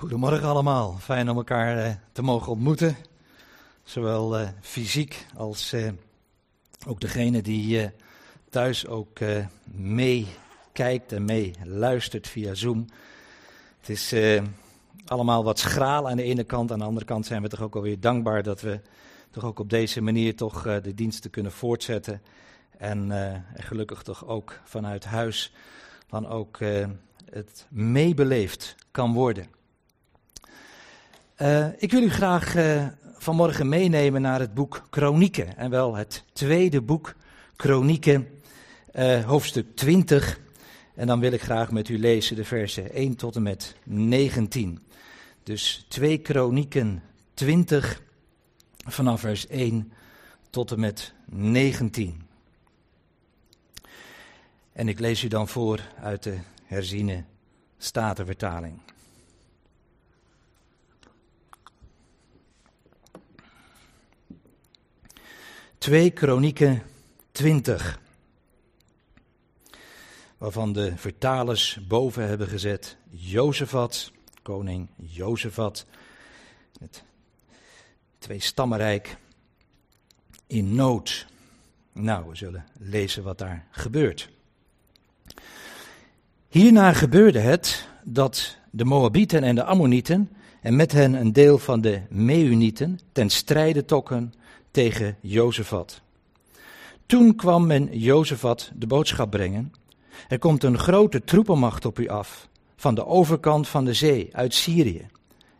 Goedemorgen allemaal, fijn om elkaar uh, te mogen ontmoeten. Zowel uh, fysiek als uh, ook degene die thuis ook meekijkt en meeluistert via Zoom. Het is allemaal wat schraal aan de ene kant, aan de andere kant zijn we toch ook alweer dankbaar dat we toch ook op deze manier toch de diensten kunnen voortzetten. En gelukkig toch ook vanuit huis dan ook het meebeleefd kan worden. Uh, ik wil u graag uh, vanmorgen meenemen naar het boek Kronieken. En wel het tweede boek Kronieken, uh, hoofdstuk 20. En dan wil ik graag met u lezen de versen 1 tot en met 19. Dus 2 Kronieken 20, vanaf vers 1 tot en met 19. En ik lees u dan voor uit de herziene statenvertaling. 2 Kronieken 20. Waarvan de vertalers boven hebben gezet Jozefat, koning Jozefat, het twee stammenrijk in nood. Nou, we zullen lezen wat daar gebeurt. Hierna gebeurde het dat de Moabieten en de Ammonieten en met hen een deel van de Meunieten ten strijde tokken tegen Jozefat. Toen kwam men Jozefat de boodschap brengen: Er komt een grote troepenmacht op u af, van de overkant van de zee, uit Syrië.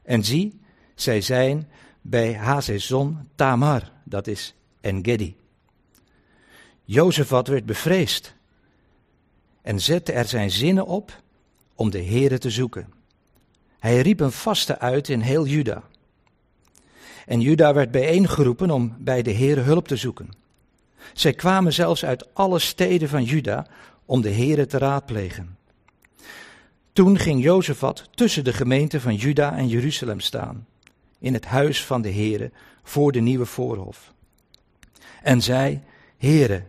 En zie, zij zijn bij Hazezon Tamar, dat is Engedi. Jozefat werd bevreesd en zette er zijn zinnen op om de Here te zoeken. Hij riep een vaste uit in heel Juda. En Juda werd bijeengeroepen om bij de Heere hulp te zoeken. Zij kwamen zelfs uit alle steden van Juda om de Heere te raadplegen. Toen ging Jozefat tussen de gemeenten van Juda en Jeruzalem staan, in het huis van de Heere voor de nieuwe voorhof. En zei, Heere,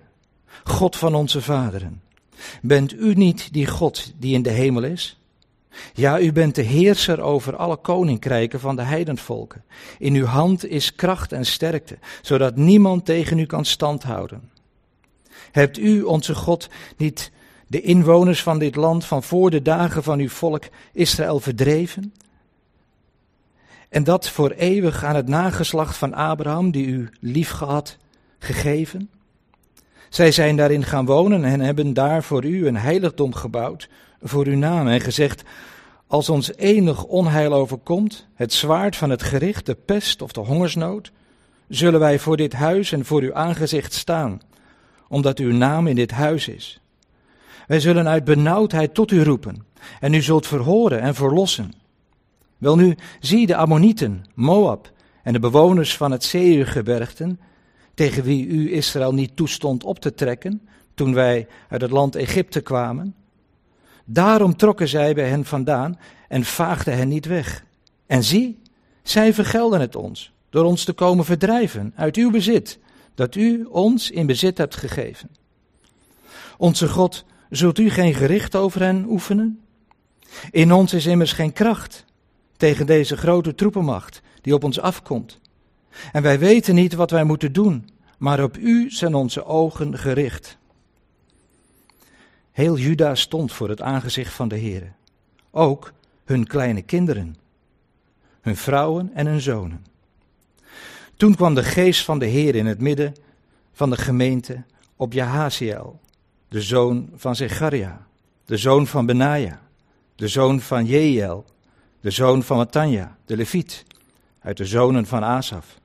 God van onze vaderen, bent u niet die God die in de hemel is? Ja, u bent de heerser over alle koninkrijken van de heidenvolken. In uw hand is kracht en sterkte, zodat niemand tegen u kan standhouden. Hebt u, onze God, niet de inwoners van dit land van voor de dagen van uw volk Israël verdreven? En dat voor eeuwig aan het nageslacht van Abraham, die u liefgehad, gegeven? Zij zijn daarin gaan wonen en hebben daar voor u een heiligdom gebouwd, voor uw naam en gezegd, als ons enig onheil overkomt, het zwaard van het gericht, de pest of de hongersnood, zullen wij voor dit huis en voor uw aangezicht staan, omdat uw naam in dit huis is. Wij zullen uit benauwdheid tot u roepen, en u zult verhoren en verlossen. Welnu, zie de Ammonieten, Moab en de bewoners van het Seirgebergten, tegen wie u Israël niet toestond op te trekken, toen wij uit het land Egypte kwamen, Daarom trokken zij bij hen vandaan en vaagden hen niet weg. En zie, zij vergelden het ons door ons te komen verdrijven uit uw bezit, dat u ons in bezit hebt gegeven. Onze God, zult u geen gericht over hen oefenen? In ons is immers geen kracht tegen deze grote troepenmacht die op ons afkomt. En wij weten niet wat wij moeten doen, maar op u zijn onze ogen gericht. Heel Juda stond voor het aangezicht van de Heer. Ook hun kleine kinderen, hun vrouwen en hun zonen. Toen kwam de geest van de Heer in het midden van de gemeente op Jahaziel, de zoon van Zecharia, de zoon van Benaja, de zoon van Jeiel, de zoon van Matanja, de leviet, uit de zonen van Asaf.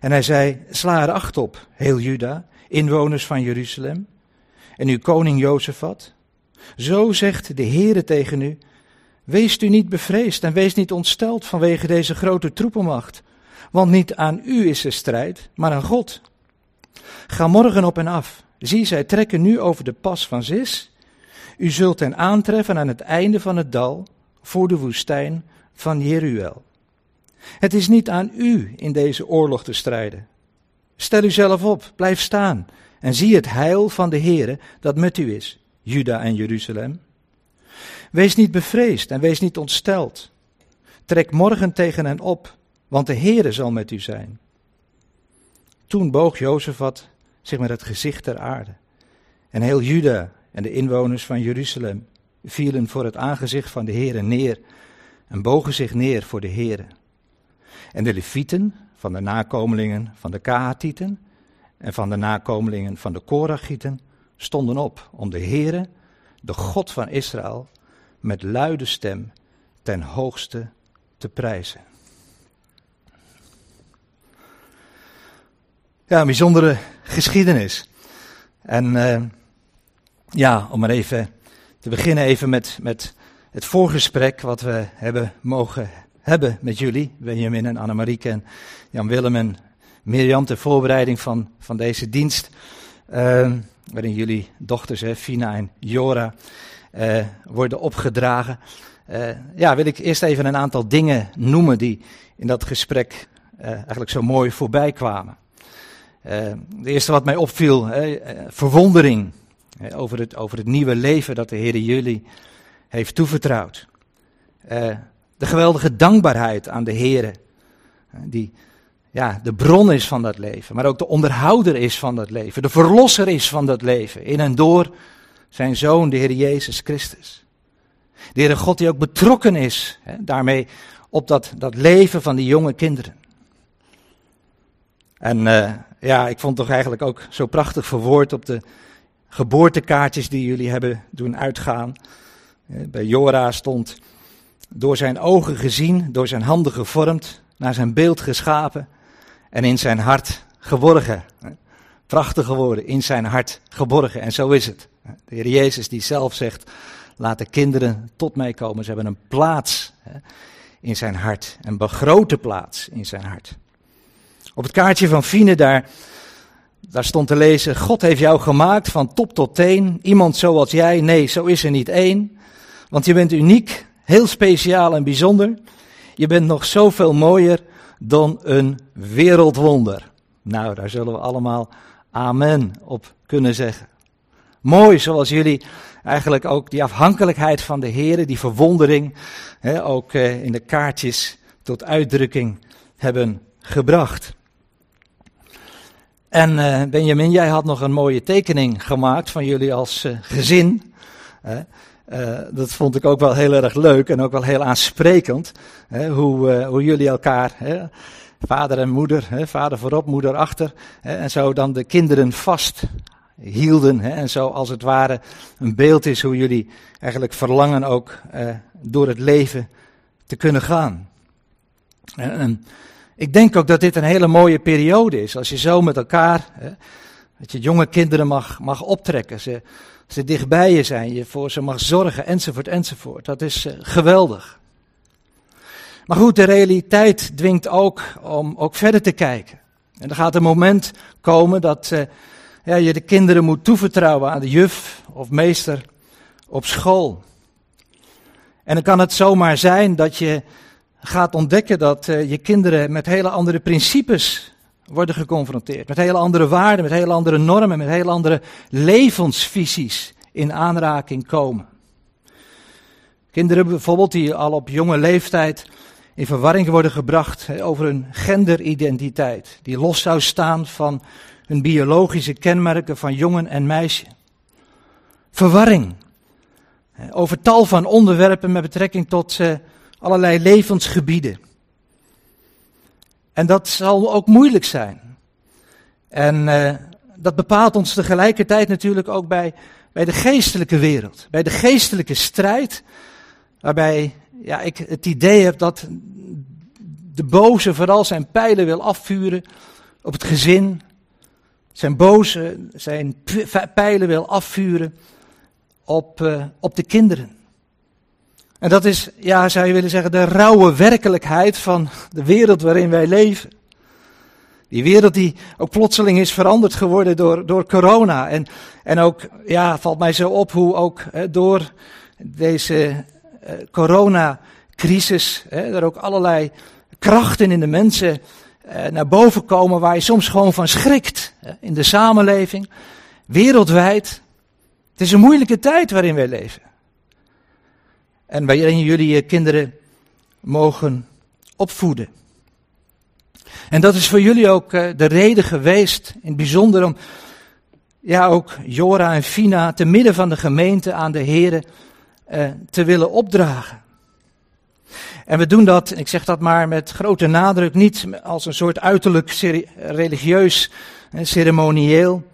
En hij zei, sla er acht op, heel Juda, inwoners van Jeruzalem, en uw koning Jozefat? Zo zegt de Heere tegen u, wees u niet bevreesd en wees niet ontsteld vanwege deze grote troepenmacht, want niet aan u is de strijd, maar aan God. Ga morgen op en af. Zie, zij trekken nu over de pas van Zis. U zult hen aantreffen aan het einde van het dal, voor de woestijn van Jeruel. Het is niet aan u in deze oorlog te strijden. Stel uzelf op, blijf staan en zie het heil van de Heere dat met u is, Juda en Jeruzalem. Wees niet bevreesd en wees niet ontsteld. Trek morgen tegen hen op, want de Heere zal met u zijn. Toen boog Jozefat zich met het gezicht ter aarde. En heel Juda en de inwoners van Jeruzalem vielen voor het aangezicht van de Heere neer en bogen zich neer voor de Heere. En de Levieten van de nakomelingen van de Kahatieten en van de nakomelingen van de Korachieten stonden op om de Heere, de God van Israël, met luide stem ten hoogste te prijzen. Ja, bijzondere geschiedenis. En uh, ja, om maar even te beginnen even met, met het voorgesprek wat we hebben mogen hebben met jullie, Benjamin en Annemarieke en Jan Willem en Mirjam, ter voorbereiding van, van deze dienst. Uh, waarin jullie dochters, hè, Fina en Jora, uh, worden opgedragen. Uh, ja, wil ik eerst even een aantal dingen noemen die in dat gesprek eigenlijk zo mooi voorbij kwamen. de eerste wat mij opviel, verwondering over, het, over het nieuwe leven dat de Heer jullie heeft toevertrouwd. de geweldige dankbaarheid aan de Heer, die ja, de bron is van dat leven, maar ook de onderhouder is van dat leven, de verlosser is van dat leven, in en door zijn zoon, de Heer Jezus Christus. De Heere God die ook betrokken is hè, daarmee op dat, dat leven van die jonge kinderen. En uh, ja, ik vond het toch eigenlijk ook zo prachtig verwoord op de geboortekaartjes die jullie hebben doen uitgaan. Bij Jora stond door zijn ogen gezien, door zijn handen gevormd, naar zijn beeld geschapen en in zijn hart geborgen. Prachtige woorden, in zijn hart geborgen. En zo is het. De Heer Jezus die zelf zegt, laat de kinderen tot mij komen. Ze hebben een plaats in zijn hart, een begrote plaats in zijn hart. Op het kaartje van Fine daar, daar stond te lezen, God heeft jou gemaakt van top tot teen. Iemand zoals jij, nee, zo is er niet één. Want je bent uniek, heel speciaal en bijzonder. Je bent nog zoveel mooier dan een wereldwonder. Nou, daar zullen we allemaal amen op kunnen zeggen. Mooi zoals jullie eigenlijk ook die afhankelijkheid van de Heer, die verwondering, hè, ook eh, in de kaartjes tot uitdrukking hebben gebracht. En uh, Benjamin, jij had nog een mooie tekening gemaakt van jullie als uh, gezin. Uh, dat vond ik ook wel heel erg leuk en ook wel heel aansprekend. Hè, hoe, uh, hoe jullie elkaar, hè, vader en moeder, hè, vader voorop, moeder achter, en zo dan de kinderen vast hielden. en zo als het ware een beeld is hoe jullie eigenlijk verlangen ook uh, door het leven te kunnen gaan. En, ik denk ook dat dit een hele mooie periode is. Als je zo met elkaar, dat je jonge kinderen mag, mag optrekken. Ze, ze dichtbij je zijn, je voor ze mag zorgen, enzovoort, enzovoort. Dat is uh, geweldig. Maar goed, de realiteit dwingt ook om ook verder te kijken. En er gaat een moment komen dat uh, ja, je de kinderen moet toevertrouwen aan de juf of meester op school. En dan kan het zomaar zijn dat je gaat ontdekken dat uh, je kinderen met hele andere principes worden geconfronteerd. Met hele andere waarden, met hele andere normen, met hele andere levensvisies in aanraking komen. Kinderen bijvoorbeeld die al op jonge leeftijd in verwarring worden gebracht over hun genderidentiteit. Die los zou staan van hun biologische kenmerken van jongen en meisje. Verwarring over tal van onderwerpen met betrekking tot uh, allerlei levensgebieden. En dat zal ook moeilijk zijn. En uh, dat bepaalt ons tegelijkertijd natuurlijk ook bij, bij de geestelijke wereld. Bij de geestelijke strijd. Waarbij ja, ik het idee heb dat de boze vooral zijn pijlen wil afvuren op het gezin. Zijn boze zijn pijlen wil afvuren op, uh, op de kinderen. En dat is, ja, zou je willen zeggen, de rauwe werkelijkheid van de wereld waarin wij leven. Die wereld die ook plotseling is veranderd geworden door, door corona. En, en ook, ja, valt mij zo op hoe ook door deze uh, coronacrisis, er ook allerlei krachten in de mensen uh, naar boven komen waar je soms gewoon van schrikt. In de samenleving, wereldwijd. Het is een moeilijke tijd waarin wij leven. En waarin jullie je kinderen mogen opvoeden. En dat is voor jullie ook eh, de reden geweest, in het bijzonder om ja, ook Jora en Fina te midden van de gemeente aan de heren eh, te willen opdragen. En we doen dat, ik zeg dat maar met grote nadruk, niet als een soort uiterlijk religieus en ceremonieel.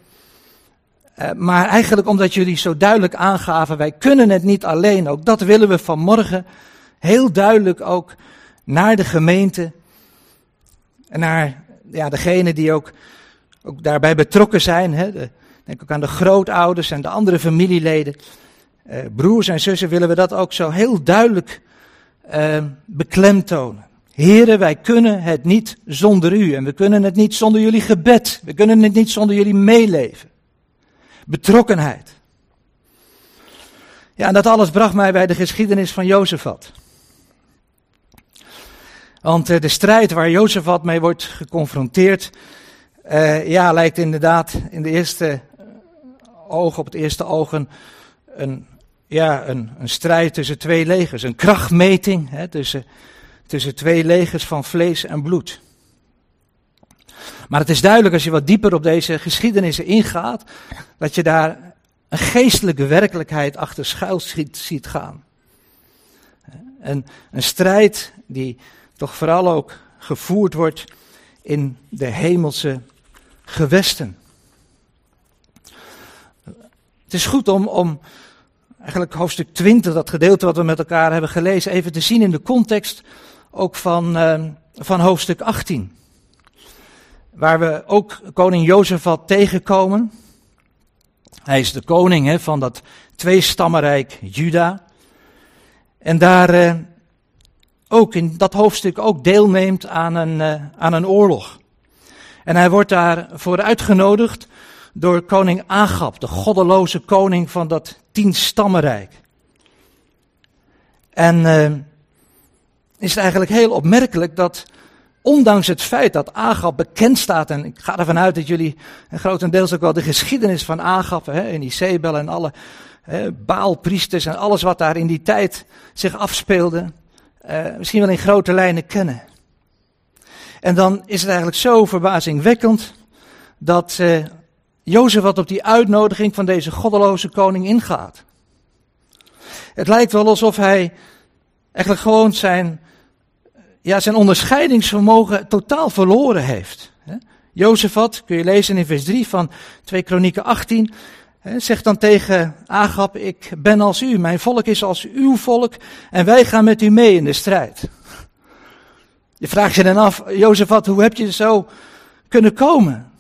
Eh, maar eigenlijk omdat jullie zo duidelijk aangaven, wij kunnen het niet alleen. Ook dat willen we vanmorgen heel duidelijk ook naar de gemeente en naar ja, degenen die ook, ook daarbij betrokken zijn. Hè, de, denk ook aan de grootouders en de andere familieleden. Eh, broers en zussen willen we dat ook zo heel duidelijk uh, beklemtonen. Heren, wij kunnen het niet zonder u. En we kunnen het niet zonder jullie gebed. We kunnen het niet zonder jullie meeleven. Betrokkenheid. Ja, en dat alles bracht mij bij de geschiedenis van Jozefat. Want uh, de strijd waar Jozefat mee wordt geconfronteerd, uh, ja, lijkt inderdaad in de eerste oog, op het eerste oog, een, een ja, een, een strijd tussen twee legers, een krachtmeting hè, tussen, tussen twee legers van vlees en bloed. Maar het is duidelijk als je wat dieper op deze geschiedenissen ingaat, dat je daar een geestelijke werkelijkheid achter schuil ziet, gaan. En een strijd die toch vooral ook gevoerd wordt in de hemelse gewesten. Het is goed om, om eigenlijk hoofdstuk 20, dat gedeelte wat we met elkaar hebben gelezen, even te zien in de context ook van, uh, van hoofdstuk 18. Waar we ook koning Jozefat tegenkomen. Hij is de koning hè, van dat tweestammenrijk Juda. En daar uh, ook in dat hoofdstuk ook deelneemt aan een, uh, aan een oorlog. En hij wordt daarvoor uitgenodigd door koning Agab, de goddeloze koning van dat tienstammenrijk. En uh, is het eigenlijk heel opmerkelijk dat, ondanks het feit dat Agab bekend staat, en ik ga ervan uit dat jullie grotendeels ook wel de geschiedenis van Agab, hè, en Isabel en alle hè, baalpriesters en alles wat daar in die tijd zich afspeelde, uh, misschien wel in grote lijnen kennen. En dan is het eigenlijk zo verbazingwekkend dat uh, Jozef wat op die uitnodiging van deze goddeloze koning ingaat. Het lijkt wel alsof hij eigenlijk gewoon zijn, ja, zijn onderscheidingsvermogen totaal verloren heeft. Jozefat, kun je lezen in vers 3 van 2 Kronieken 18, zegt dan tegen Agab, ik ben als u, mijn volk is als uw volk en wij gaan met u mee in de strijd. Je vraagt je dan af, Jozefat, hoe heb je zo kunnen komen?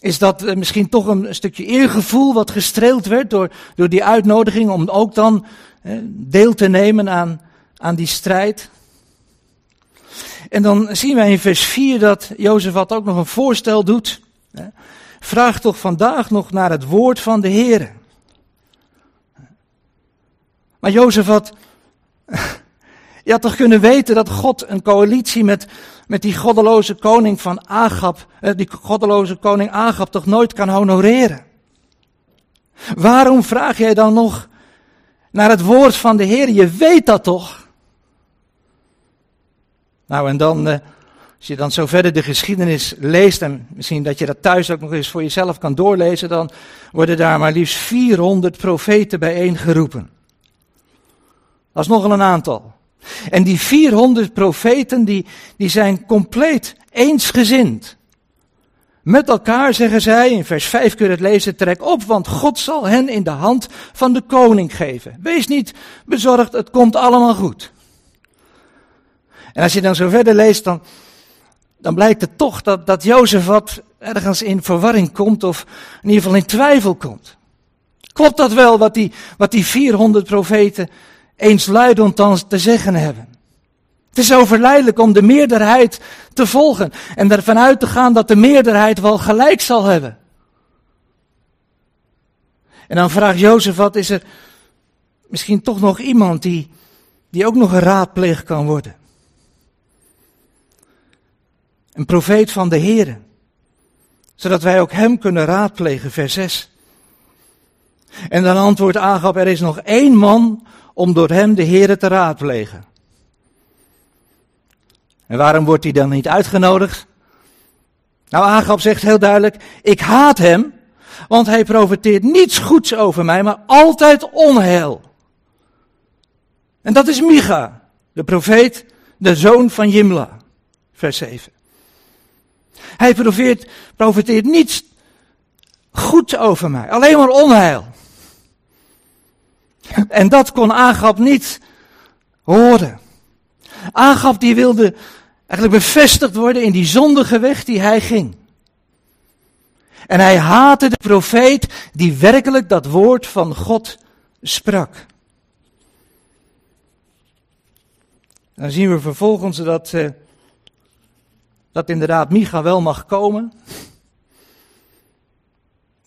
Is dat eh, misschien toch een stukje eergevoel wat gestreeld werd door, door die uitnodiging om ook dan deel te nemen aan, aan die strijd? En dan zien wij in vers 4 dat Jozef wat ook nog een voorstel doet. Vraag toch vandaag nog naar het woord van de Heer. Maar Jozef je had toch kunnen weten dat God een coalitie met met die goddeloze koning van Agap, eh, die goddeloze koning Agap toch nooit kan honoreren. Waarom vraag jij dan nog naar het woord van de Heer? Je weet dat toch? Nou, en dan, eh, als je dan zo verder de geschiedenis leest, en misschien dat je dat thuis ook nog eens voor jezelf kan doorlezen, dan worden daar maar liefst 400 profeten bijeengeroepen. Dat is nogal een aantal. En die 400 profeten, die, die zijn compleet eensgezind. Met elkaar zeggen zij, in vers 5 kun je het lezen, trek op, want God zal hen in de hand van de koning geven. Wees niet bezorgd, het komt allemaal goed. En als je dan zo verder leest, dan, dan blijkt het toch dat, dat Jozef wat ergens in verwarring komt, of in ieder geval in twijfel komt. Klopt dat wel, wat die, wat die 400 profeten eensluidend dan te zeggen hebben. Het is zo verleidelijk om de meerderheid te volgen en ervan uit te gaan dat de meerderheid wel gelijk zal hebben. En dan vraagt Jozef, wat is er misschien toch nog iemand die, die ook nog een raadpleeg kan worden? Een profeet van de Heer, zodat wij ook hem kunnen raadplegen, vers 6. En dan antwoordt Agab, er is nog één man om door hem de Heere te raadplegen. En waarom wordt hij dan niet uitgenodigd? Nou, Agab zegt heel duidelijk, ik haat hem, want hij profiteert niets goeds over mij, maar altijd onheil. En dat is Micha, de profeet, de zoon van Jimla, vers 7. Hij profiteert, profiteert niets goed over mij, alleen maar onheil. En dat kon Agab niet horen. Agab die wilde eigenlijk bevestigd worden in die zondige weg die hij ging. En hij haatte de profeet die werkelijk dat woord van God sprak. Dan zien we vervolgens dat, uh, dat inderdaad Micha wel mag komen.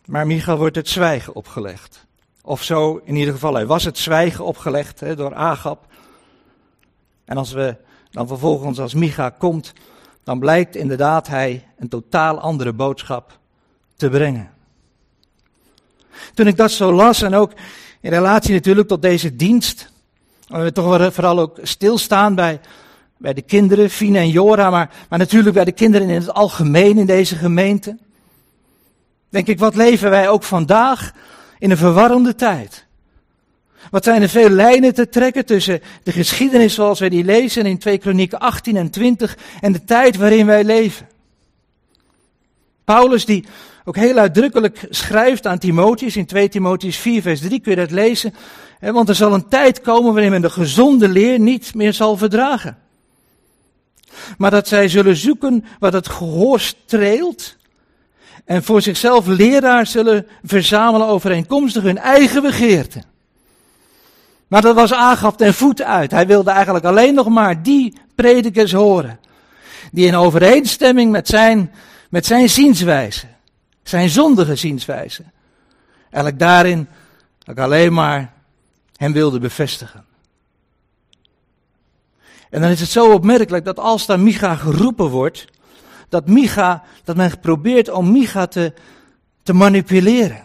Maar Micha wordt het zwijgen opgelegd. Of zo, in ieder geval, hij was het zwijgen opgelegd hè, door Agab. En als we dan vervolgens als Micha komt, dan blijkt inderdaad hij een totaal andere boodschap te brengen. Toen ik dat zo las en ook in relatie natuurlijk tot deze dienst, we toch vooral ook stilstaan bij, bij de kinderen, Fine en Jora, maar, maar natuurlijk bij de kinderen in het algemeen in deze gemeente. Denk ik, wat leven wij ook vandaag in een verwarrende tijd? Wat zijn er veel lijnen te trekken tussen de geschiedenis zoals wij die lezen in 2 Kronieken 18 en 20 en de tijd waarin wij leven? Paulus die ook heel uitdrukkelijk schrijft aan Timotheus in 2 Timotheus 4 vers 3 kun je dat lezen. Want er zal een tijd komen waarin men de gezonde leer niet meer zal verdragen. Maar dat zij zullen zoeken wat het gehoor streelt en voor zichzelf leraar zullen verzamelen overeenkomstig hun eigen begeerten. Maar dat was Agap ten voeten uit. Hij wilde eigenlijk alleen nog maar die predikers horen. Die in overeenstemming met zijn, met zijn zienswijze, zijn zondige zienswijze, eigenlijk daarin ook alleen maar hem wilde bevestigen. En dan is het zo opmerkelijk dat als daar Micha geroepen wordt, dat Micha, dat men probeert om Micha te, te manipuleren.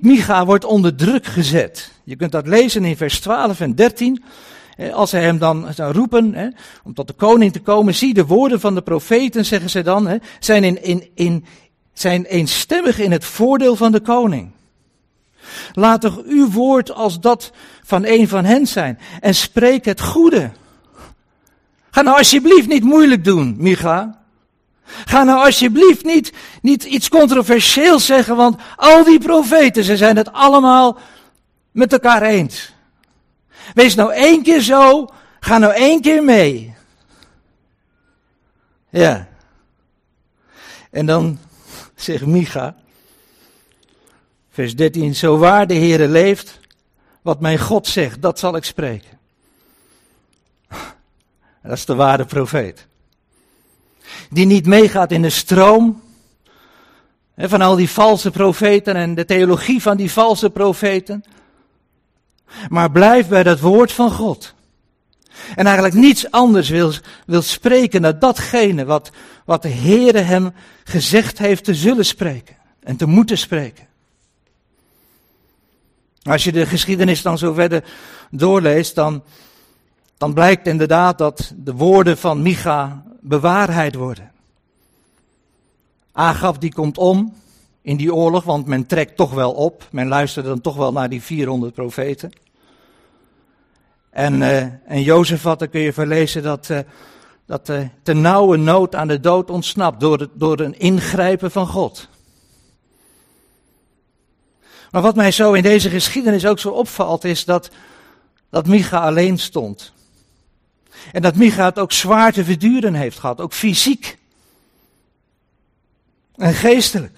Micha wordt onder druk gezet. Je kunt dat lezen in vers 12 en 13. Als zij hem dan roepen om tot de koning te komen, zie de woorden van de profeten, zeggen ze dan, zijn, in, in, in, zijn eenstemmig in het voordeel van de koning. Laat toch uw woord als dat van een van hen zijn en spreek het goede. Ga nou alsjeblieft niet moeilijk doen, Micha. Ga nou alsjeblieft niet, niet iets controversieels zeggen, want al die profeten, ze zijn het allemaal met elkaar eens. Wees nou één keer zo, ga nou één keer mee. Ja. En dan zegt Micha, vers 13, zo waar de Heere leeft, wat mijn God zegt, dat zal ik spreken. Dat is de ware profeet die niet meegaat in de stroom van al die valse profeten en de theologie van die valse profeten, maar blijft bij dat woord van God. En eigenlijk niets anders wil, wil spreken dan datgene wat, wat de Heere hem gezegd heeft te zullen spreken en te moeten spreken. Als je de geschiedenis dan zo verder doorleest, dan, dan blijkt inderdaad dat de woorden van Micha bewaarheid worden. Agab die komt om in die oorlog, want men trekt toch wel op. Men luistert dan toch wel naar die 400 profeten. En, uh, en Jozefat, dan kun je verlezen dat, uh, dat uh, te nauwe nood aan de dood ontsnapt door, door een ingrijpen van God. Maar wat mij zo in deze geschiedenis ook zo opvalt, is dat, dat Micha alleen stond. En dat Micha het ook zwaar te verduren heeft gehad, ook fysiek en geestelijk.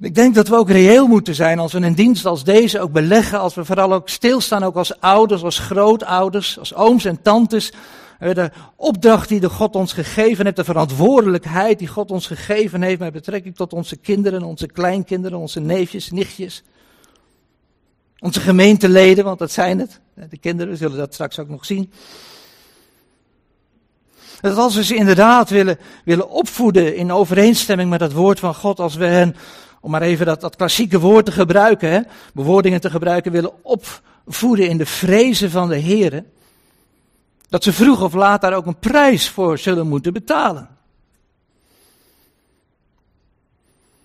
Ik denk dat we ook reëel moeten zijn als we een dienst als deze ook beleggen, als we vooral ook stilstaan, ook als ouders, als grootouders, als ooms en tantes. De opdracht die de God ons gegeven heeft, de verantwoordelijkheid die God ons gegeven heeft met betrekking tot onze kinderen, onze kleinkinderen, onze neefjes, nichtjes. Onze gemeenteleden, want dat zijn het. De kinderen zullen dat straks ook nog zien. Dat als we ze inderdaad willen, willen opvoeden in overeenstemming met het woord van God, als we hen, om maar even dat, klassieke woord te gebruiken, bewoordingen te gebruiken, willen opvoeden in de vrezen van de Heer, Dat ze vroeg of laat daar ook een prijs voor zullen moeten betalen.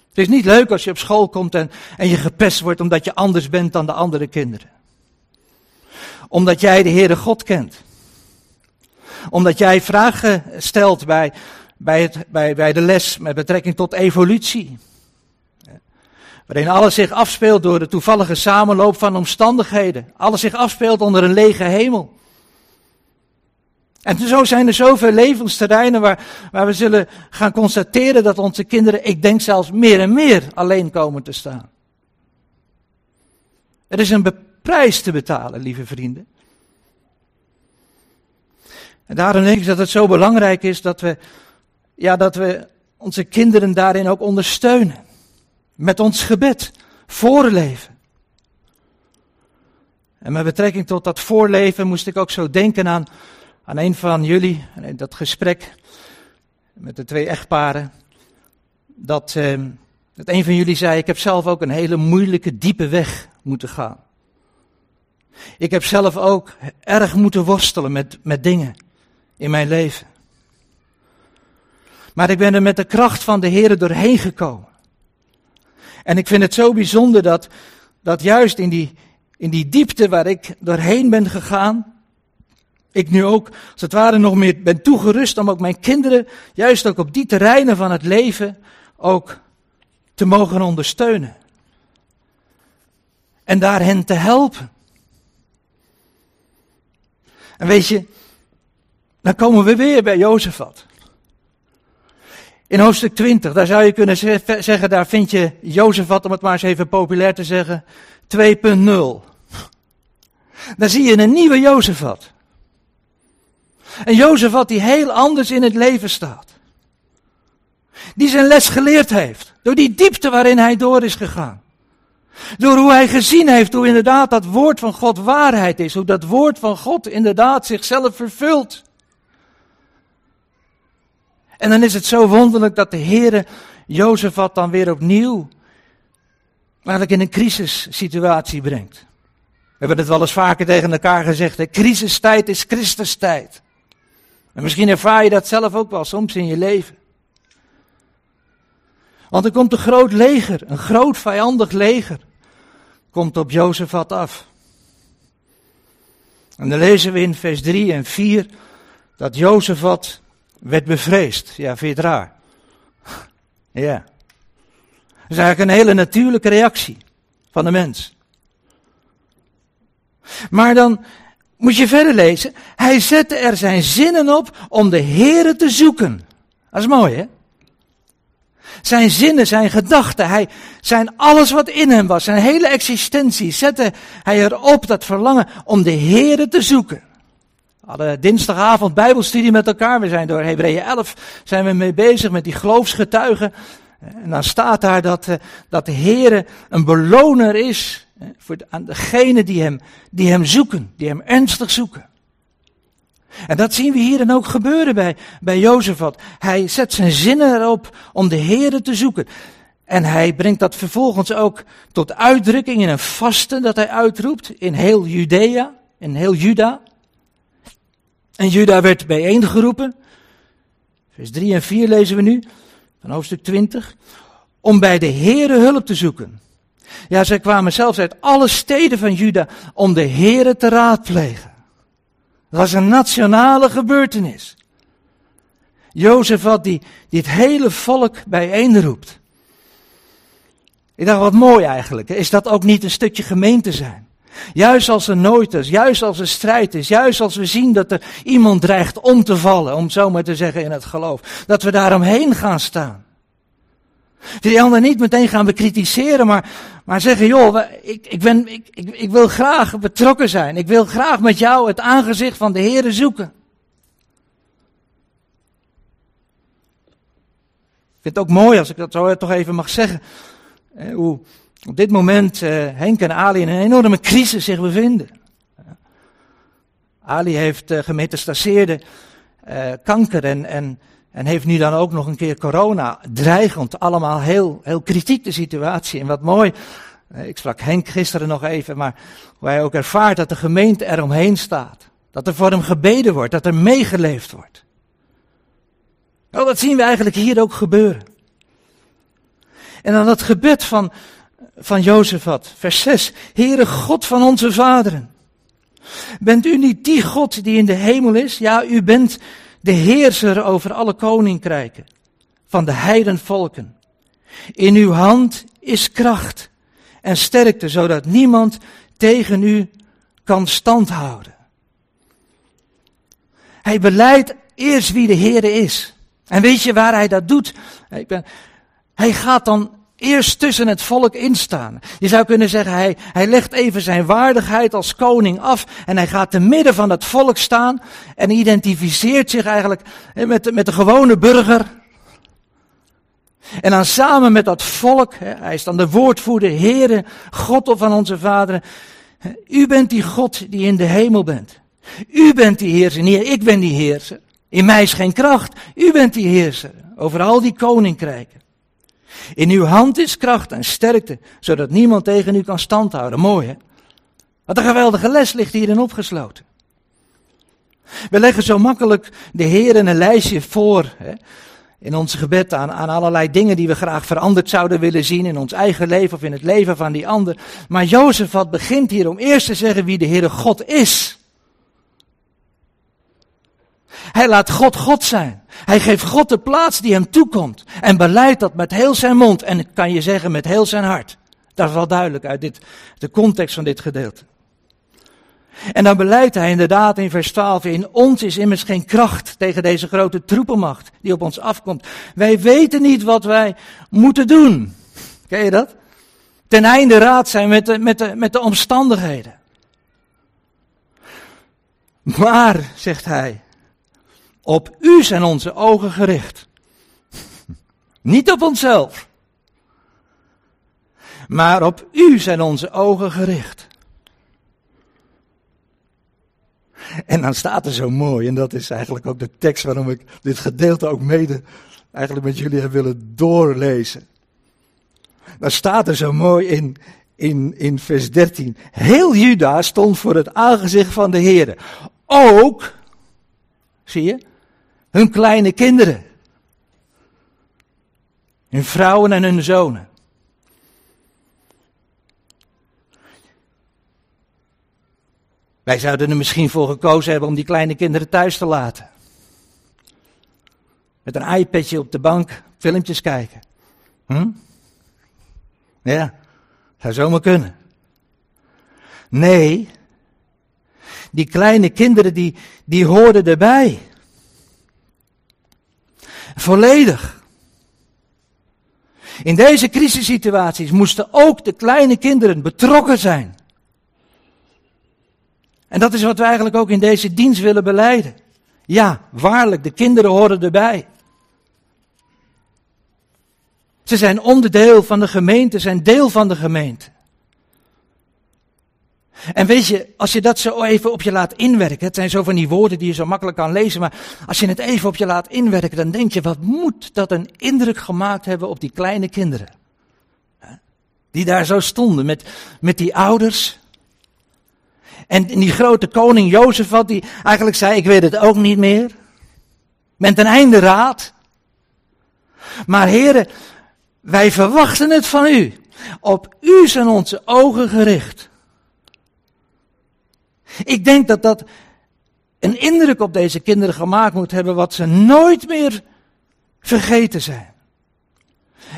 Het is niet leuk als je op school komt en, en je gepest wordt omdat je anders bent dan de andere kinderen. Omdat jij de Heere God kent. Omdat jij vragen stelt bij, bij, het, bij, bij de les met betrekking tot evolutie. Waarin alles zich afspeelt door de toevallige samenloop van omstandigheden. Alles zich afspeelt onder een lege hemel. En zo zijn er zoveel levensterreinen waar, waar we zullen gaan constateren dat onze kinderen, ik denk zelfs meer en meer, alleen komen te staan. Er is een prijs te betalen, lieve vrienden. En daarom denk ik dat het zo belangrijk is dat we, ja, dat we onze kinderen daarin ook ondersteunen. Met ons gebed, voorleven. En met betrekking tot dat voorleven moest ik ook zo denken aan aan een van jullie, in dat gesprek met de twee echtparen, dat, eh, dat een van jullie zei: Ik heb zelf ook een hele moeilijke, diepe weg moeten gaan. Ik heb zelf ook erg moeten worstelen met, met dingen in mijn leven. Maar ik ben er met de kracht van de Heer doorheen gekomen. En ik vind het zo bijzonder dat, dat juist in die, in die diepte waar ik doorheen ben gegaan, ik nu ook, als het ware, nog meer ben toegerust om ook mijn kinderen, juist ook op die terreinen van het leven, ook te mogen ondersteunen. En daar hen te helpen. En weet je, dan komen we weer bij Jozefat. In hoofdstuk 20, daar zou je kunnen zeggen, daar vind je Jozefat, om het maar eens even populair te zeggen, 2.0. Daar zie je een nieuwe Jozefat. En Jozef wat die heel anders in het leven staat. Die zijn les geleerd heeft. Door die diepte waarin hij door is gegaan. Door hoe hij gezien heeft hoe inderdaad dat woord van God waarheid is. Hoe dat woord van God inderdaad zichzelf vervult. En dan is het zo wonderlijk dat de Heere Jozefat dan weer opnieuw eigenlijk in een crisissituatie brengt. We hebben het wel eens vaker tegen elkaar gezegd. De crisistijd is Christustijd. En misschien ervaar je dat zelf ook wel soms in je leven. Want er komt een groot leger, een groot vijandig leger, komt op Jozefat af. En dan lezen we in vers 3 en 4 dat Jozefat werd bevreesd. Ja, vind je het raar? Ja. Dat is eigenlijk een hele natuurlijke reactie van de mens. Maar dan moet je verder lezen. Hij zette er zijn zinnen op om de Here te zoeken. Dat is mooi, hè? Zijn zinnen, zijn gedachten, hij, zijn alles wat in hem was, zijn hele existentie, zette hij erop dat verlangen om de Here te zoeken. We hadden dinsdagavond bijbelstudie met elkaar. We zijn door Hebreeën 11 zijn we mee bezig met die geloofsgetuigen. En dan staat daar dat, eh, dat de Heere een beloner is voor aan degenen die hem, die hem zoeken, die hem ernstig zoeken. En dat zien we hier dan ook gebeuren bij, bij Jozefat. Hij zet zijn zinnen erop om de Heere te zoeken. En hij brengt dat vervolgens ook tot uitdrukking in een vasten dat hij uitroept in heel Judea, in heel Juda. En Juda werd bijeengeroepen. Vers 3 en 4 lezen we nu, van hoofdstuk 20. Om bij de Heere hulp te zoeken. Ja, zij kwamen zelfs uit alle steden van Juda om de Here te raadplegen. Dat was een nationale gebeurtenis. Jozef had die, die het hele volk bijeenroept. Ik dacht, wat mooi eigenlijk. Is dat ook niet een stukje gemeente zijn? Juist als er nooit is, juist als er strijd is, juist als we zien dat er iemand dreigt om te vallen, om zo maar te zeggen in het geloof, dat we daaromheen gaan staan. Die ander niet meteen gaan bekritiseren, maar, maar zeggen, joh, ik, ik, ben, ik, ik, wil graag betrokken zijn. Ik wil graag met jou het aangezicht van de Heer zoeken. Ik vind het ook mooi, als ik dat zo toch even mag zeggen, hoe op dit moment eh, Henk en Ali in een enorme crisis zich bevinden. Ali heeft gemetastaseerde kanker en, en en heeft nu dan ook nog een keer corona, dreigend, allemaal heel, heel kritiek de situatie. En wat mooi, eh, ik sprak Henk gisteren nog even, maar hoe hij ook ervaart dat de gemeente eromheen staat. Dat er voor hem gebeden wordt, dat er meegeleefd wordt. Nou, dat zien we eigenlijk hier ook gebeuren. En dan dat gebed van, van Jozefat, vers 6. Heere God van onze vaderen. Bent u niet die God die in de hemel is? Ja, u bent de heerser over alle koninkrijken van de heidenvolken. In uw hand is kracht en sterkte, zodat niemand tegen u kan standhouden. Hij beleidt eerst wie de Heer is. En weet je waar hij dat doet? Hij gaat dan eerst tussen het volk instaan. Je zou kunnen zeggen, hij, hij legt even zijn waardigheid als koning af en hij gaat te midden van het volk staan en identificeert zich eigenlijk met met de gewone burger. En dan samen met dat volk, hij is dan de woordvoerder, Heere, God van onze vaderen. U bent die God die in de hemel bent. U bent die heerser, niet ik ben die heerser. In mij is geen kracht, u bent die heerser over al die koninkrijken. In uw hand is kracht en sterkte, zodat niemand tegen u kan standhouden. Mooi hè? Wat een geweldige les ligt hierin opgesloten. We leggen zo makkelijk de Heer een lijstje voor hè, in onze gebed aan, aan allerlei dingen die we graag veranderd zouden willen zien in ons eigen leven of in het leven van die ander. Maar Jozef wat begint hier om eerst te zeggen wie de Heere God is. Hij laat God God zijn. Hij geeft God de plaats die hem toekomt. En beleidt dat met heel zijn mond. En kan je zeggen met heel zijn hart. Dat is wel duidelijk uit dit, de context van dit gedeelte. En dan beleidt hij inderdaad in vers 12, in ons is immers geen kracht tegen deze grote troepenmacht die op ons afkomt. Wij weten niet wat wij moeten doen. Ken je dat? Ten einde raad zijn met de, met de, met de omstandigheden. Maar, zegt hij, op u zijn onze ogen gericht. Niet op onszelf. Maar op u zijn onze ogen gericht. En dan staat er zo mooi, en dat is eigenlijk ook de tekst waarom ik dit gedeelte ook mede eigenlijk met jullie heb willen doorlezen. Dan staat er zo mooi in, in, in vers 13. Heel Juda stond voor het aangezicht van de Heer. Ook, zie je, hun kleine kinderen. Hun vrouwen en hun zonen. Wij zouden er misschien voor gekozen hebben om die kleine kinderen thuis te laten. Met een iPadje op de bank, filmpjes kijken. Hm? Ja, zou zomaar kunnen. Nee, die kleine kinderen die, die hoorden erbij. Volledig. In deze crisissituaties moesten ook de kleine kinderen betrokken zijn. En dat is wat we eigenlijk ook in deze dienst willen beleiden. Ja, waarlijk, de kinderen horen erbij. Ze zijn onderdeel van de gemeente, zijn deel van de gemeente. En weet je, als je dat zo even op je laat inwerken, het zijn zo van die woorden die je zo makkelijk kan lezen, maar als je het even op je laat inwerken, dan denk je, wat moet dat een indruk gemaakt hebben op die kleine kinderen? Die daar zo stonden met, met die ouders. En die grote koning Jozef had, die eigenlijk zei, ik weet het ook niet meer. Met een einde raad. Maar heren, wij verwachten het van u. Op u zijn onze ogen gericht. Ik denk dat dat een indruk op deze kinderen gemaakt moet hebben wat ze nooit meer vergeten zijn.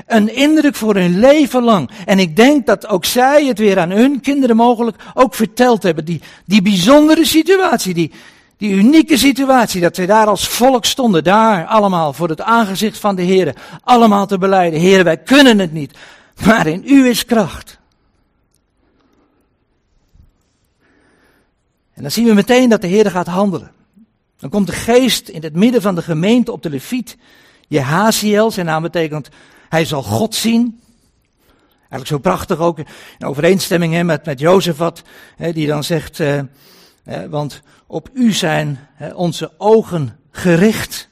Een indruk voor hun leven lang. En ik denk dat ook zij het weer aan hun kinderen mogelijk ook verteld hebben. Die, die bijzondere situatie, die, die unieke situatie, dat zij daar als volk stonden, daar allemaal voor het aangezicht van de Heer, allemaal te beleiden. Heer, wij kunnen het niet, maar in u is kracht. En dan zien we meteen dat de Heer gaat handelen. Dan komt de geest in het midden van de gemeente op de leviet. Jehaziel, zijn naam betekent hij zal God zien. Eigenlijk zo prachtig ook in overeenstemming hè, met, met Jozefat, hè, die dan zegt, eh, want op u zijn hè, onze ogen gericht.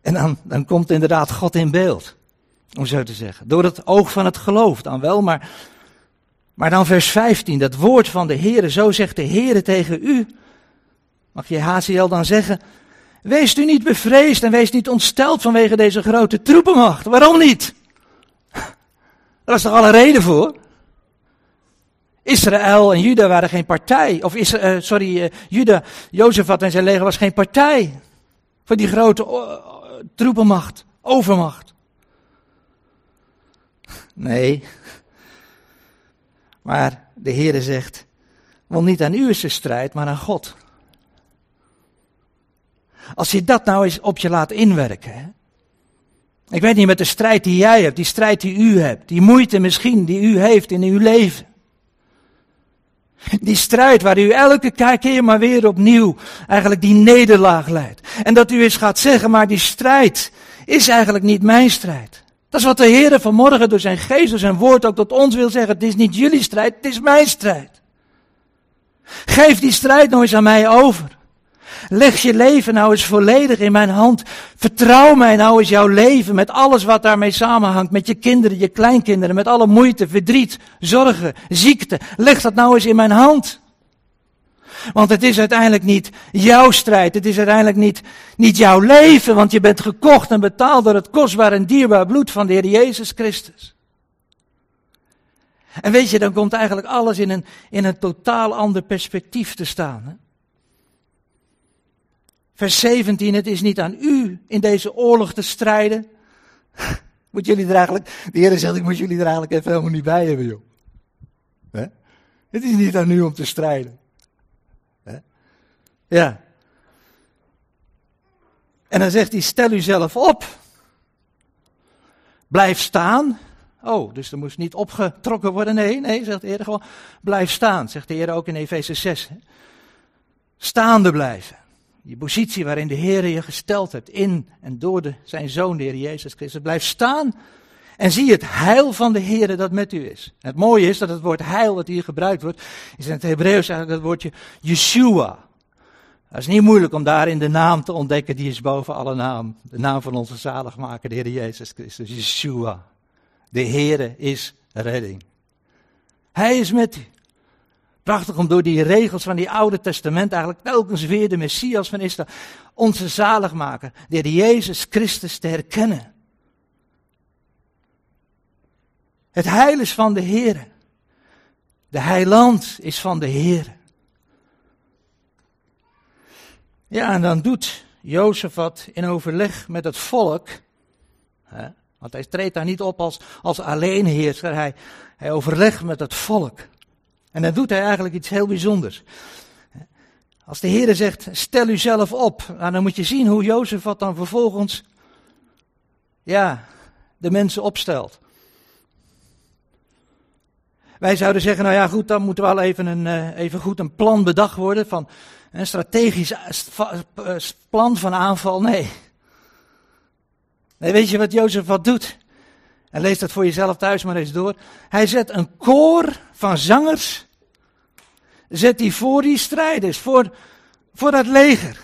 En dan, dan komt inderdaad God in beeld, om zo te zeggen. Door het oog van het geloof dan wel, maar Maar dan vers 15, dat woord van de Heere, zo zegt de Heere tegen u. Mag je HCL dan zeggen, wees u niet bevreesd en wees niet ontsteld vanwege deze grote troepenmacht. Waarom niet? Daar is toch alle reden voor? Israël en Juda waren geen partij. Of is, uh, sorry, uh, Juda, Jozefat en zijn leger was geen partij. Voor die grote uh, troepenmacht, overmacht. Nee. Maar de Heere zegt, want niet aan u is de strijd, maar aan God. Als je dat nou eens op je laat inwerken. Hè? Ik weet niet met de strijd die jij hebt, die strijd die u hebt, die moeite misschien die u heeft in uw leven. Die strijd waar u elke keer maar weer opnieuw eigenlijk die nederlaag leidt. En dat u eens gaat zeggen, maar die strijd is eigenlijk niet mijn strijd. Dat is wat de Heer vanmorgen door zijn geest, door zijn woord ook tot ons wil zeggen. Het is niet jullie strijd, het is mijn strijd. Geef die strijd nou eens aan mij over. Leg je leven nou eens volledig in mijn hand. Vertrouw mij nou eens jouw leven met alles wat daarmee samenhangt. Met je kinderen, je kleinkinderen, met alle moeite, verdriet, zorgen, ziekte. Leg dat nou eens in mijn hand. Want het is uiteindelijk niet jouw strijd. Het is uiteindelijk niet, niet jouw leven. Want je bent gekocht en betaald door het kostbaar en dierbaar bloed van de Heer Jezus Christus. En weet je, dan komt eigenlijk alles in een, in een totaal ander perspectief te staan. Hè? Vers 17, het is niet aan u in deze oorlog te strijden. Moet jullie er eigenlijk, de Heer zegt, ik moet jullie er eigenlijk even helemaal niet bij hebben, joh. Het is niet aan u om te strijden. Ja. En dan zegt hij, stel u zelf op. Blijf staan. Oh, dus er moest niet opgetrokken worden. Nee, nee, zegt de Heer gewoon. Blijf staan, zegt de Heer ook in Efeze 6. Staande blijven. Die positie waarin de Heer je gesteld hebt in en door de, zijn Zoon, de Heer Jezus Christus. Blijf staan en zie het heil van de Heer dat met u is. het mooie is dat het woord heil dat hier gebruikt wordt, is in het Hebreeuws eigenlijk het woordje Yeshua. Het is niet moeilijk om daarin de naam te ontdekken, die is boven alle naam. De naam van onze zaligmaker, de Heer Jezus Christus, Yeshua. De Heere is redding. Hij is met u. Prachtig om door die regels van die Oude Testament eigenlijk telkens weer de Messias van Israël, onze zaligmaker, de Heer Jezus Christus te herkennen. Het heil is van de Heer. De heiland is van de Heer. Ja, en dan doet Jozef wat in overleg met het volk. Hè, want hij treedt daar niet op als, als alleenheerser, hij, hij overlegt met het volk. En dan doet hij eigenlijk iets heel bijzonders. Als de Heer zegt, stel u zelf op, nou, dan moet je zien hoe Jozef wat dan vervolgens, ja, de mensen opstelt. Wij zouden zeggen, nou ja goed, dan moet wel even, een, eh, even goed een plan bedacht worden van een strategisch eh, plan van aanval. Nee. Nee, weet je wat Jozef wat doet? En lees dat voor jezelf thuis maar eens door. Hij zet een koor van zangers, zet die voor die strijders, voor, voor dat leger.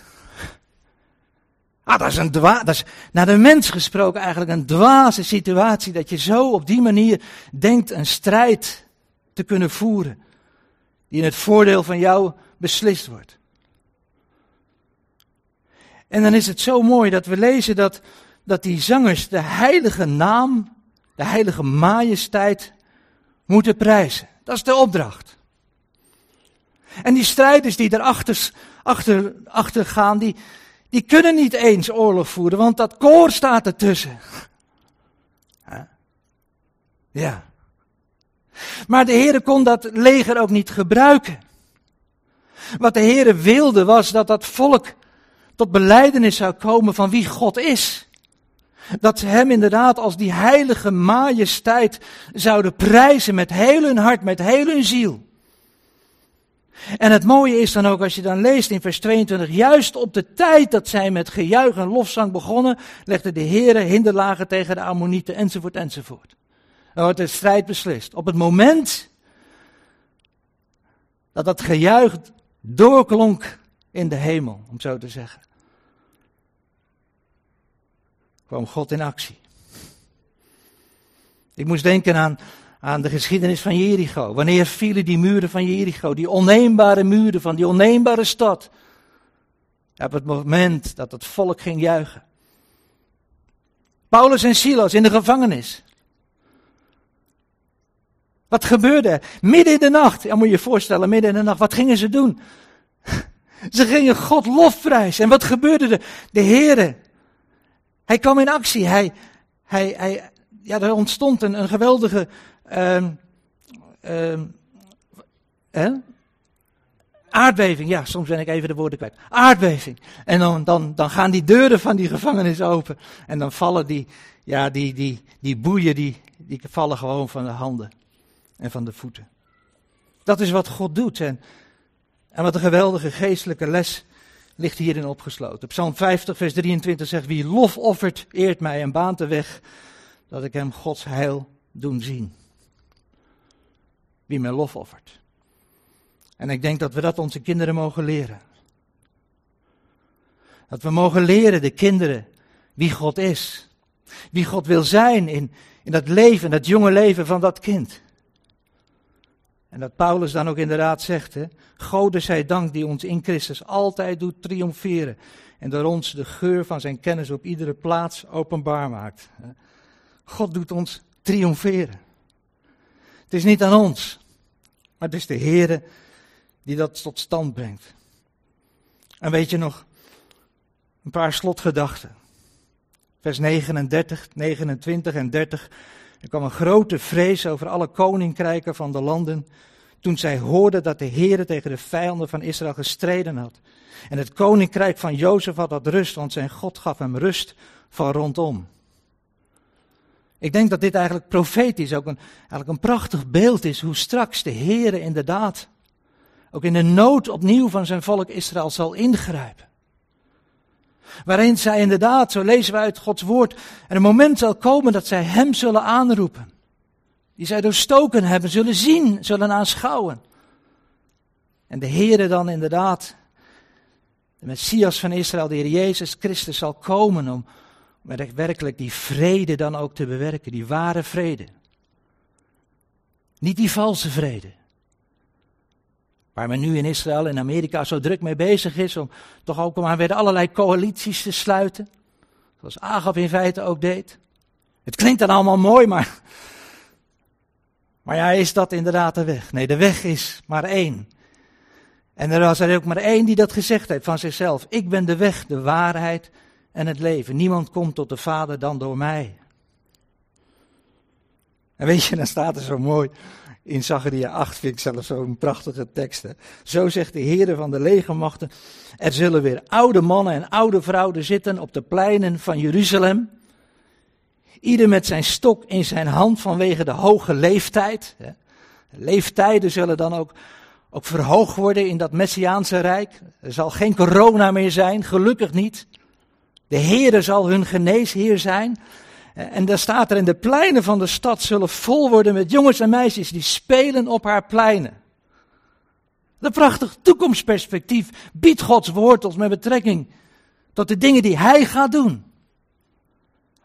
Ah, dat is een dwa, dat is naar de mens gesproken eigenlijk een dwaze situatie, dat je zo op die manier denkt een strijd te kunnen voeren, die in het voordeel van jou beslist wordt. En dan is het zo mooi dat we lezen dat, dat die zangers de heilige naam, de heilige majesteit moeten prijzen. Dat is de opdracht. En die strijders die erachter achter, achter gaan, die, die kunnen niet eens oorlog voeren, want dat koor staat ertussen. Ja. Maar de Heer kon dat leger ook niet gebruiken. Wat de Heer wilde was dat dat volk tot beleidenis zou komen van wie God is. Dat ze hem inderdaad als die heilige majesteit zouden prijzen met heel hun hart, met heel hun ziel. En het mooie is dan ook als je dan leest in vers 22, juist op de tijd dat zij met gejuich en lofzang begonnen, legde de Heere hinderlagen tegen de Ammonieten enzovoort enzovoort. Dan wordt de strijd beslist. Op het moment dat dat gejuich doorklonk in de hemel, om zo te zeggen, kwam God in actie. Ik moest denken aan, aan de geschiedenis van Jericho. Wanneer vielen die muren van Jericho, die onneembare muren van die onneembare stad? Op het moment dat het volk ging juichen. Paulus en Silas in de gevangenis. Wat gebeurde? Midden in de nacht, ja moet je voorstellen, midden in de nacht, wat gingen ze doen? Ze gingen God lofprijzen. En wat gebeurde er? De Heere, hij kwam in actie. Hij, hij, hij, ja, er ontstond een, een geweldige um, um, aardbeving. Ja, soms ben ik even de woorden kwijt. Aardbeving. En dan, dan, dan gaan die deuren van die gevangenis open. En dan vallen die, ja, die, die, die boeien, die, die vallen gewoon van de handen en van de voeten. Dat is wat God doet. En, en wat een geweldige geestelijke les ligt hierin opgesloten. Psalm 50, vers 23 zegt: Wie lof offert, eert mij en baant de weg dat ik hem Gods heil doen zien. Wie mij lof offert. En ik denk dat we dat onze kinderen mogen leren. Dat we mogen leren, de kinderen, wie God is. Wie God wil zijn in, in dat leven, dat jonge leven van dat kind. En dat Paulus dan ook inderdaad zegt, hè, Gode zij dank die ons in Christus altijd doet triomferen en door ons de geur van zijn kennis op iedere plaats openbaar maakt. God doet ons triomferen. Het is niet aan ons, maar het is de Heer die dat tot stand brengt. En weet je nog, een paar slotgedachten. Vers 39, 29 en 30 er kwam een grote vrees over alle koninkrijken van de landen. Toen zij hoorden dat de Heer tegen de vijanden van Israël gestreden had. En het koninkrijk van Jozef had dat rust, want zijn God gaf hem rust van rondom. Ik denk dat dit eigenlijk profetisch ook een, eigenlijk een prachtig beeld is hoe straks de Heer inderdaad ook in de nood opnieuw van zijn volk Israël zal ingrijpen. Waarin zij inderdaad, zo lezen we uit Gods woord, er een moment zal komen dat zij hem zullen aanroepen. Die zij doorstoken hebben, zullen zien, zullen aanschouwen. En de Heere dan inderdaad, de Messias van Israël, de Heer Jezus Christus, zal komen om, werkelijk die vrede dan ook te bewerken, die ware vrede. Niet die valse vrede. Waar men nu in Israël en Amerika zo druk mee bezig is om toch ook maar weer allerlei coalities te sluiten. Zoals Agap in feite ook deed. Het klinkt dan allemaal mooi, maar. Maar ja, is dat inderdaad de weg? Nee, de weg is maar één. En er was er ook maar één die dat gezegd heeft van zichzelf. Ik ben de weg, de waarheid en het leven. Niemand komt tot de Vader dan door mij. En weet je, dan staat er zo mooi in Zacharia 8 vind ik zelfs zo'n prachtige tekst. Zo zegt de Heer van de legermachten, er zullen weer oude mannen en oude vrouwen zitten op de pleinen van Jeruzalem. Ieder met zijn stok in zijn hand vanwege de hoge leeftijd. Leeftijden zullen dan ook, ook verhoogd worden in dat Messiaanse rijk. Er zal geen corona meer zijn, gelukkig niet. De Heere zal hun geneesheer zijn. En daar staat er in de pleinen van de stad zullen vol worden met jongens en meisjes die spelen op haar pleinen. Een prachtig toekomstperspectief biedt Gods woord ons met betrekking tot de dingen die Hij gaat doen.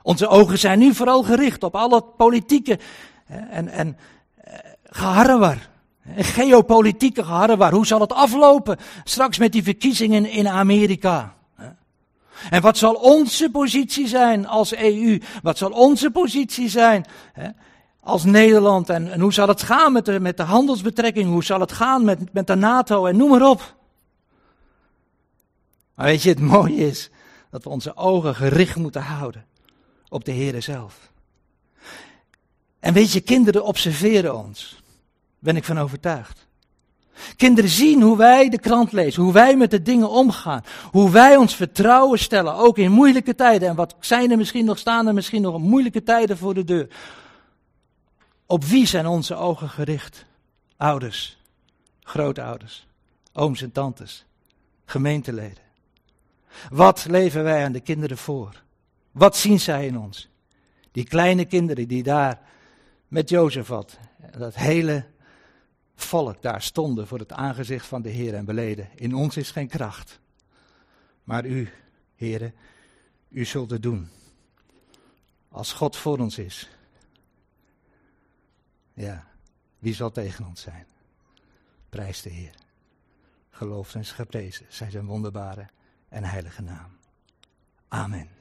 Onze ogen zijn nu vooral gericht op alle politieke en, en eh, geharrewar. Geopolitieke geharrewar. Hoe zal het aflopen straks met die verkiezingen in Amerika? En wat zal onze positie zijn als EU? Wat zal onze positie zijn hè, als Nederland? En, hoe zal het gaan met de, met de handelsbetrekking? Hoe zal het gaan met, met de NATO? En noem maar op. Maar weet je, het mooie is dat we onze ogen gericht moeten houden op de Heer zelf. En weet je, kinderen observeren ons. Ben ik van overtuigd. Kinderen zien hoe wij de krant lezen, hoe wij met de dingen omgaan, hoe wij ons vertrouwen stellen, ook in moeilijke tijden. En wat zijn er misschien nog, staan er misschien nog moeilijke tijden voor de deur. Op wie zijn onze ogen gericht? Ouders, grootouders, ooms en tantes, gemeenteleden. Wat leven wij aan de kinderen voor? Wat zien zij in ons? Die kleine kinderen die daar met Jozef had, dat hele volk daar stonden voor het aangezicht van de Heer en beleden. In ons is geen kracht. Maar u, Heere, u zult het doen. Als God voor ons is. Ja, wie zal tegen ons zijn? Prijs de Heer. Geloof en geprezen zijn zijn wonderbare en heilige naam. Amen.